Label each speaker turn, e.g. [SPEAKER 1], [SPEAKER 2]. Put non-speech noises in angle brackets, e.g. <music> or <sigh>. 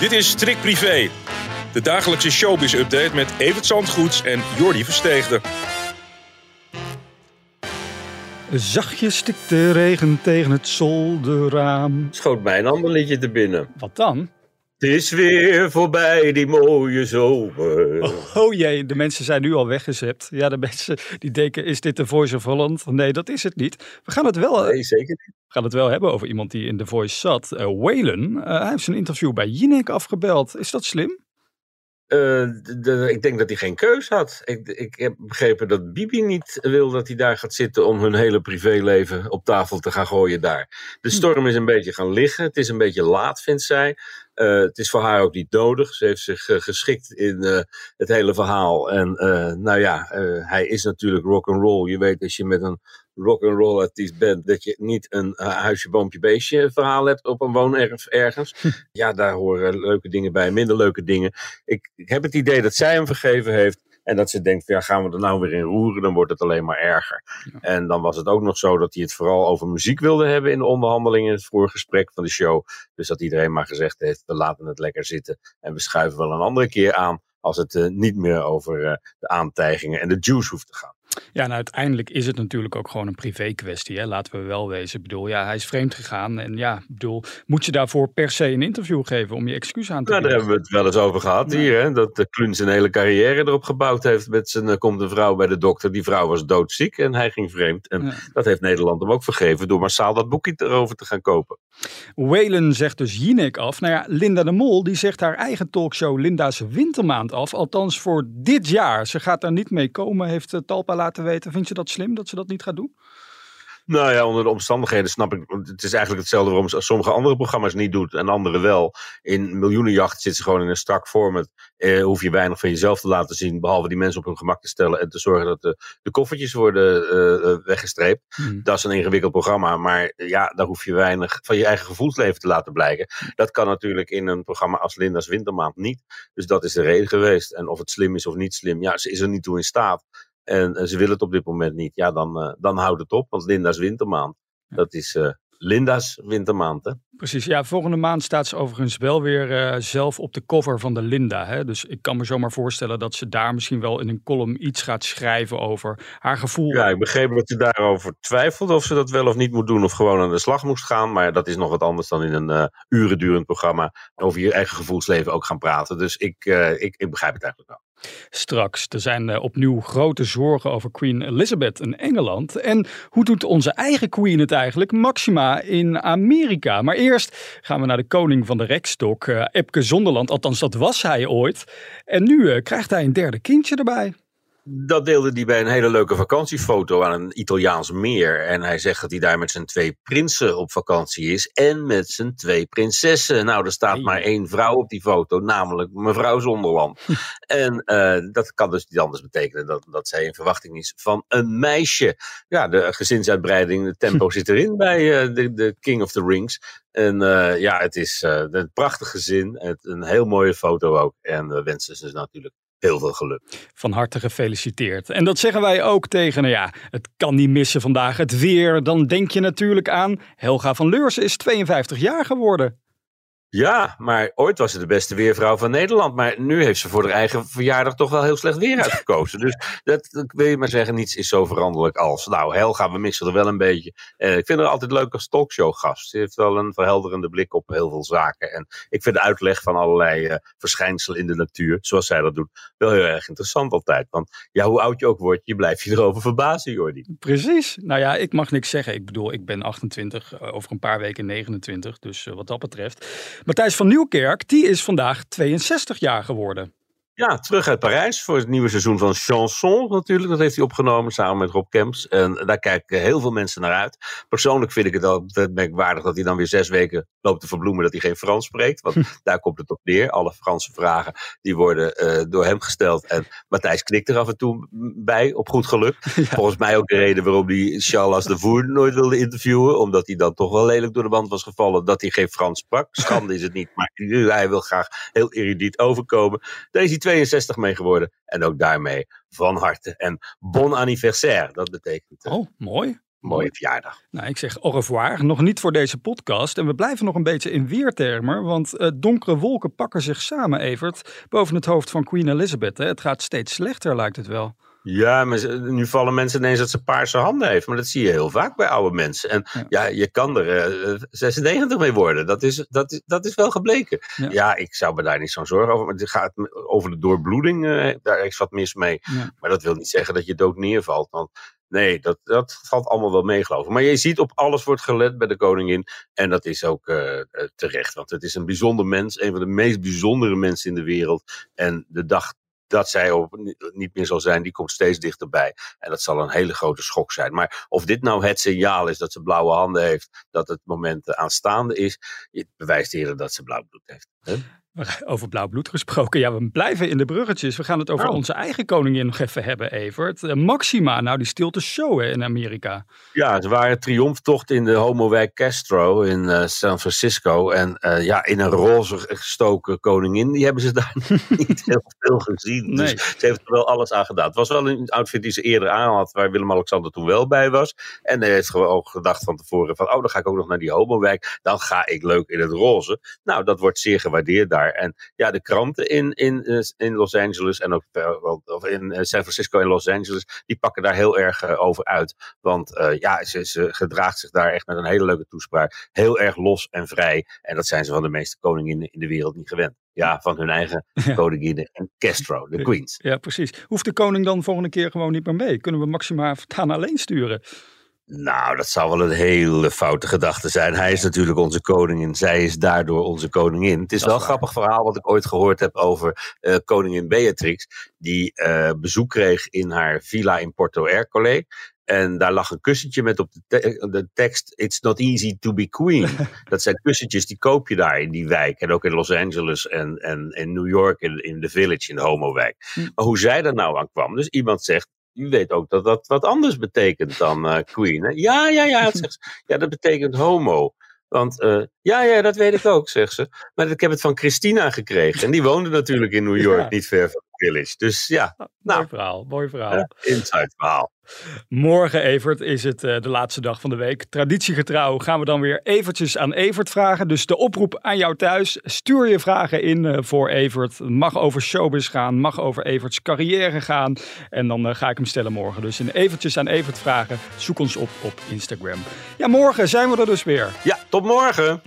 [SPEAKER 1] Dit is Trick Privé, de dagelijkse showbiz-update met Evert Zandgoeds en Jordi Versteegde.
[SPEAKER 2] Zachtjes stikt de regen tegen het zolderraam.
[SPEAKER 3] Schoot mij een ander liedje te binnen.
[SPEAKER 2] Wat dan?
[SPEAKER 3] Het is weer voorbij, die mooie zomer.
[SPEAKER 2] Oh, oh jee, de mensen zijn nu al weggezept. Ja, de mensen die denken, is dit de Voice of Holland? Nee, dat is het niet. We gaan het wel,
[SPEAKER 3] Nee, zeker niet.
[SPEAKER 2] we gaan het wel hebben over iemand die in The Voice zat. Eh Waylon, Eh, hij heeft zijn interview bij Jinek afgebeld. Is dat slim?
[SPEAKER 3] Eh, ik denk dat hij geen keus had. Ik, ik heb begrepen dat Bibi niet wil dat hij daar gaat zitten om hun hele privéleven op tafel te gaan gooien daar. De storm is een beetje gaan liggen. Het is een beetje laat, vindt zij. Eh, het is voor haar ook niet nodig. Ze heeft zich eh, geschikt in eh, het hele verhaal. En nou ja, hij is natuurlijk rock and roll. Je weet als je met een rock and roll artiest bent, dat je niet een huisje, boompje, beestje verhaal hebt op een woonerf ergens. Ja, daar horen leuke dingen bij, minder leuke dingen. Ik, ik heb het idee dat zij hem vergeven heeft. En dat ze denkt, van, ja, gaan we er nou weer in roeren, dan wordt het alleen maar erger. En dan was het ook nog zo dat hij het vooral over muziek wilde hebben in de onderhandelingen, in het voorgesprek van de show. Dus dat iedereen maar gezegd heeft, we laten het lekker zitten. En we schuiven wel een andere keer aan als het eh, niet meer over eh, de aantijgingen en de juice hoeft te gaan.
[SPEAKER 2] Ja, nou uiteindelijk is het natuurlijk ook gewoon een privé kwestie. Hè? Laten we wel wezen. Ik bedoel, ja, hij is vreemd gegaan. En ja, ik bedoel, moet je daarvoor per se een interview geven om je excuus aan te
[SPEAKER 3] Nou, daar
[SPEAKER 2] bieden?
[SPEAKER 3] hebben we het wel eens over gehad
[SPEAKER 2] Ja.
[SPEAKER 3] hier. Hè? Dat de Kluun zijn hele carrière erop gebouwd heeft. Met zijn eh, komt een vrouw bij de dokter. Die vrouw was doodziek en hij ging vreemd. En
[SPEAKER 2] Ja.
[SPEAKER 3] dat heeft Nederland hem ook vergeven door massaal dat boekje erover te gaan kopen.
[SPEAKER 2] Waylon zegt dus Jinek af. Nou ja, Linda de Mol die zegt haar eigen talkshow Linda's Wintermaand af. Althans voor dit jaar. Ze gaat daar niet mee komen, heeft eh, Talpa laten weten. Vind je dat slim dat ze dat niet gaat doen?
[SPEAKER 3] Nou ja, onder de omstandigheden snap ik. want Het is eigenlijk hetzelfde waarom ze sommige andere programma's niet doet en andere wel. In Miljoenenjacht zit ze gewoon in een strak format. Eh, hoef je weinig van jezelf te laten zien. Behalve die mensen op hun gemak te stellen en te zorgen dat de, de koffertjes worden eh, eh, weggestreept.
[SPEAKER 2] Hmm.
[SPEAKER 3] Dat is een ingewikkeld programma, maar ja, daar hoef je weinig van je eigen gevoelsleven te laten blijken. Dat kan natuurlijk in een programma als Linda's Wintermaand niet. Dus dat is de reden geweest. En of het slim is of niet slim, ja, ze is er niet toe in staat. En, eh, ze wil het op dit moment niet. Ja, dan, eh, dan houdt het op, want Linda's Wintermaand, dat is eh, Linda's Wintermaand, hè?
[SPEAKER 2] Precies, ja, volgende maand staat ze overigens wel weer zelf op de cover van de Linda. Hè? Dus ik kan me zomaar voorstellen dat ze daar misschien wel in een column iets gaat schrijven over haar gevoel.
[SPEAKER 3] Ja, ik begreep dat ze daarover twijfelde of ze dat wel of niet moet doen of gewoon aan de slag moest gaan. Maar dat is nog wat anders dan in een eh uren durend programma over je eigen gevoelsleven ook gaan praten. Dus ik, ik, ik begrijp het eigenlijk wel.
[SPEAKER 2] Straks, er zijn eh, opnieuw grote zorgen over Queen Elizabeth in Engeland. En hoe doet onze eigen Queen het eigenlijk, Maxima, in Amerika? Maar eerst gaan we naar de koning van de rekstok, eh Epke Zonderland. Althans, dat was hij ooit. En nu eh, krijgt hij een derde kindje erbij.
[SPEAKER 3] Dat deelde hij bij een hele leuke vakantiefoto aan een Italiaans meer. En hij zegt dat hij daar met zijn twee prinsen op vakantie is. En met zijn twee prinsessen. Nou, er staat maar één vrouw op die foto, namelijk mevrouw Zonderland. en eh, dat kan dus niet anders betekenen dat, dat zij in verwachting is van een meisje. Ja, de gezinsuitbreiding, de tempo <laughs> zit erin bij eh, de, de King of the Rings. En eh, ja, het is een prachtig gezin. Het, een heel mooie foto ook. En we wensen ze natuurlijk heel veel geluk.
[SPEAKER 2] Van harte gefeliciteerd. En dat zeggen wij ook tegen, nou ja, het kan niet missen vandaag, het weer. Dan denk je natuurlijk aan, Helga van Leursen is 52 jaar geworden.
[SPEAKER 3] Ja, maar ooit was ze de beste weervrouw van Nederland. Maar nu heeft ze voor haar eigen verjaardag toch wel heel slecht weer uitgekozen. Dus dat, dat wil je maar zeggen, niets is zo veranderlijk als. Nou, Helga, we missen er wel een beetje. Eh, ik vind haar altijd leuk als talkshowgast. Ze heeft wel een verhelderende blik op heel veel zaken. En ik vind de uitleg van allerlei eh, verschijnselen in de natuur, zoals zij dat doet, wel heel erg interessant altijd. Want ja, hoe oud je ook wordt, je blijft je erover verbazen, Jordi.
[SPEAKER 2] Precies. Nou ja, ik mag niks zeggen. Ik bedoel, ik ben 28, eh, over een paar weken 29. Dus eh, wat dat betreft. Matthijs van Nieuwkerk, die is vandaag 62 jaar geworden.
[SPEAKER 3] Ja, terug uit Parijs voor het nieuwe seizoen van Chanson natuurlijk. Dat heeft hij opgenomen samen met Rob Kemps. En daar kijken heel veel mensen naar uit. Persoonlijk vind ik het altijd merkwaardig dat hij dan weer zes weken loopt te verbloemen dat hij geen Frans spreekt. Want daar komt het op neer. Alle Franse vragen die worden eh, door hem gesteld. En Matthijs knikt er af en toe bij, op goed geluk. <laughs> Volgens mij ook de reden waarom hij Charles de Voer nooit wilde interviewen. Omdat hij dan toch wel lelijk door de band was gevallen dat hij geen Frans sprak. Schande is het niet, maar hij wil graag heel erudiet overkomen. Is hij 62 mee geworden. En ook daarmee van harte. En bon anniversaire, dat betekent. eh,
[SPEAKER 2] Oh, mooi.
[SPEAKER 3] mooie verjaardag.
[SPEAKER 2] Nou, ik zeg au revoir. Nog niet voor deze podcast. En we blijven nog een beetje in weertermen. Want uh, donkere wolken pakken zich samen, Evert, boven het hoofd van Queen Elizabeth. Hè. Het gaat steeds slechter, lijkt het wel.
[SPEAKER 3] Ja, maar nu vallen mensen ineens dat ze paarse handen heeft. Maar dat zie je heel vaak bij oude mensen. En ja, je kan er uh, eh, 96 mee worden. Dat is, dat is, dat is wel gebleken. Ja. ik zou me daar niet zo'n zorgen over. Maar het gaat over de doorbloeding. Uh, daar is wat mis mee. Maar dat wil niet zeggen dat je dood neervalt. Want Nee, dat, dat valt allemaal wel mee, geloof ik. Maar je ziet op alles wordt gelet bij de koningin. En dat is ook uh, terecht. Want het is een bijzonder mens. Een van de meest bijzondere mensen in de wereld. En de dag dat zij op, niet meer zal zijn, die komt steeds dichterbij. En dat zal een hele grote schok zijn. Maar of dit nou het signaal is dat ze blauwe handen heeft, dat het moment aanstaande is, bewijst eerder dat ze blauw bloed heeft.
[SPEAKER 2] Over blauw bloed gesproken. Ja, we blijven in de bruggetjes. We gaan het over oh. onze eigen koningin nog even hebben, Evert. Eh, Maxima, nou die stilte show hè, in Amerika.
[SPEAKER 3] Ja, ze waren triomftocht in de homowijk Castro in uh, San Francisco. En uh, ja, in een roze gestoken koningin, die hebben ze daar <laughs> niet heel veel gezien. Dus ze heeft er wel alles aan gedaan. Het was wel een outfit die ze eerder aan had, waar Willem-Alexander toen wel bij was. En hij heeft gewoon ook gedacht van tevoren van, oh dan ga ik ook nog naar die homowijk. Dan ga ik leuk in het roze. Nou, dat wordt zeer gewaardeerd daar. En ja, de kranten in, in, eh, in Los Angeles en ook of in eh, San Francisco en Los Angeles, die pakken daar heel erg eh, over uit. Want ja, ze, ze gedraagt zich daar echt met een hele leuke toespraak. Heel erg los en vrij. En dat zijn ze van de meeste koninginnen in de wereld niet gewend. Ja, van hun eigen <laughs> ja. koninginnen en Castro, de queens.
[SPEAKER 2] Ja, precies. Hoeft de koning dan volgende keer gewoon niet meer mee? Kunnen we Maxima <laughs> voortaan alleen sturen?
[SPEAKER 3] Nou, dat zou wel een hele foute gedachte zijn. Hij is natuurlijk onze koningin, zij is daardoor onze koningin. Het is wel een grappig verhaal wat ik ooit gehoord heb over uh, koningin Beatrix, die uh, bezoek kreeg in haar villa in Porto Ercole. En daar lag een kussentje met op de, de, tekst: It's not easy to be queen. <laughs> dat zijn kussentjes die koop je daar in die wijk. En ook in Los Angeles en, en in New York, in, in de village, in de homowijk. Hm. Maar hoe zij er nou aan kwam. Dus iemand zegt: u weet ook dat dat wat anders betekent dan uh, queen. Hè? Ja, ja, ja, zegt Ja, dat betekent homo. Want uh, ja, ja, dat weet ik ook, zegt ze. Maar ik heb het van Christina gekregen. En die woonde natuurlijk in New York, niet ver van Village. Dus ja.
[SPEAKER 2] Nou, mooi verhaal, mooi verhaal. Uh,
[SPEAKER 3] inside verhaal.
[SPEAKER 2] Morgen, Evert, is het uh, de laatste dag van de week. Traditiegetrouw gaan we dan weer eventjes aan Evert vragen. Dus de oproep aan jou thuis. Stuur je vragen in uh, voor Evert. Mag over showbiz gaan, mag over Everts carrière gaan. En dan uh, ga ik hem stellen morgen. Dus in eventjes aan Evert vragen. Zoek ons op op Instagram. Ja, morgen zijn we er dus weer.
[SPEAKER 3] Ja, tot morgen.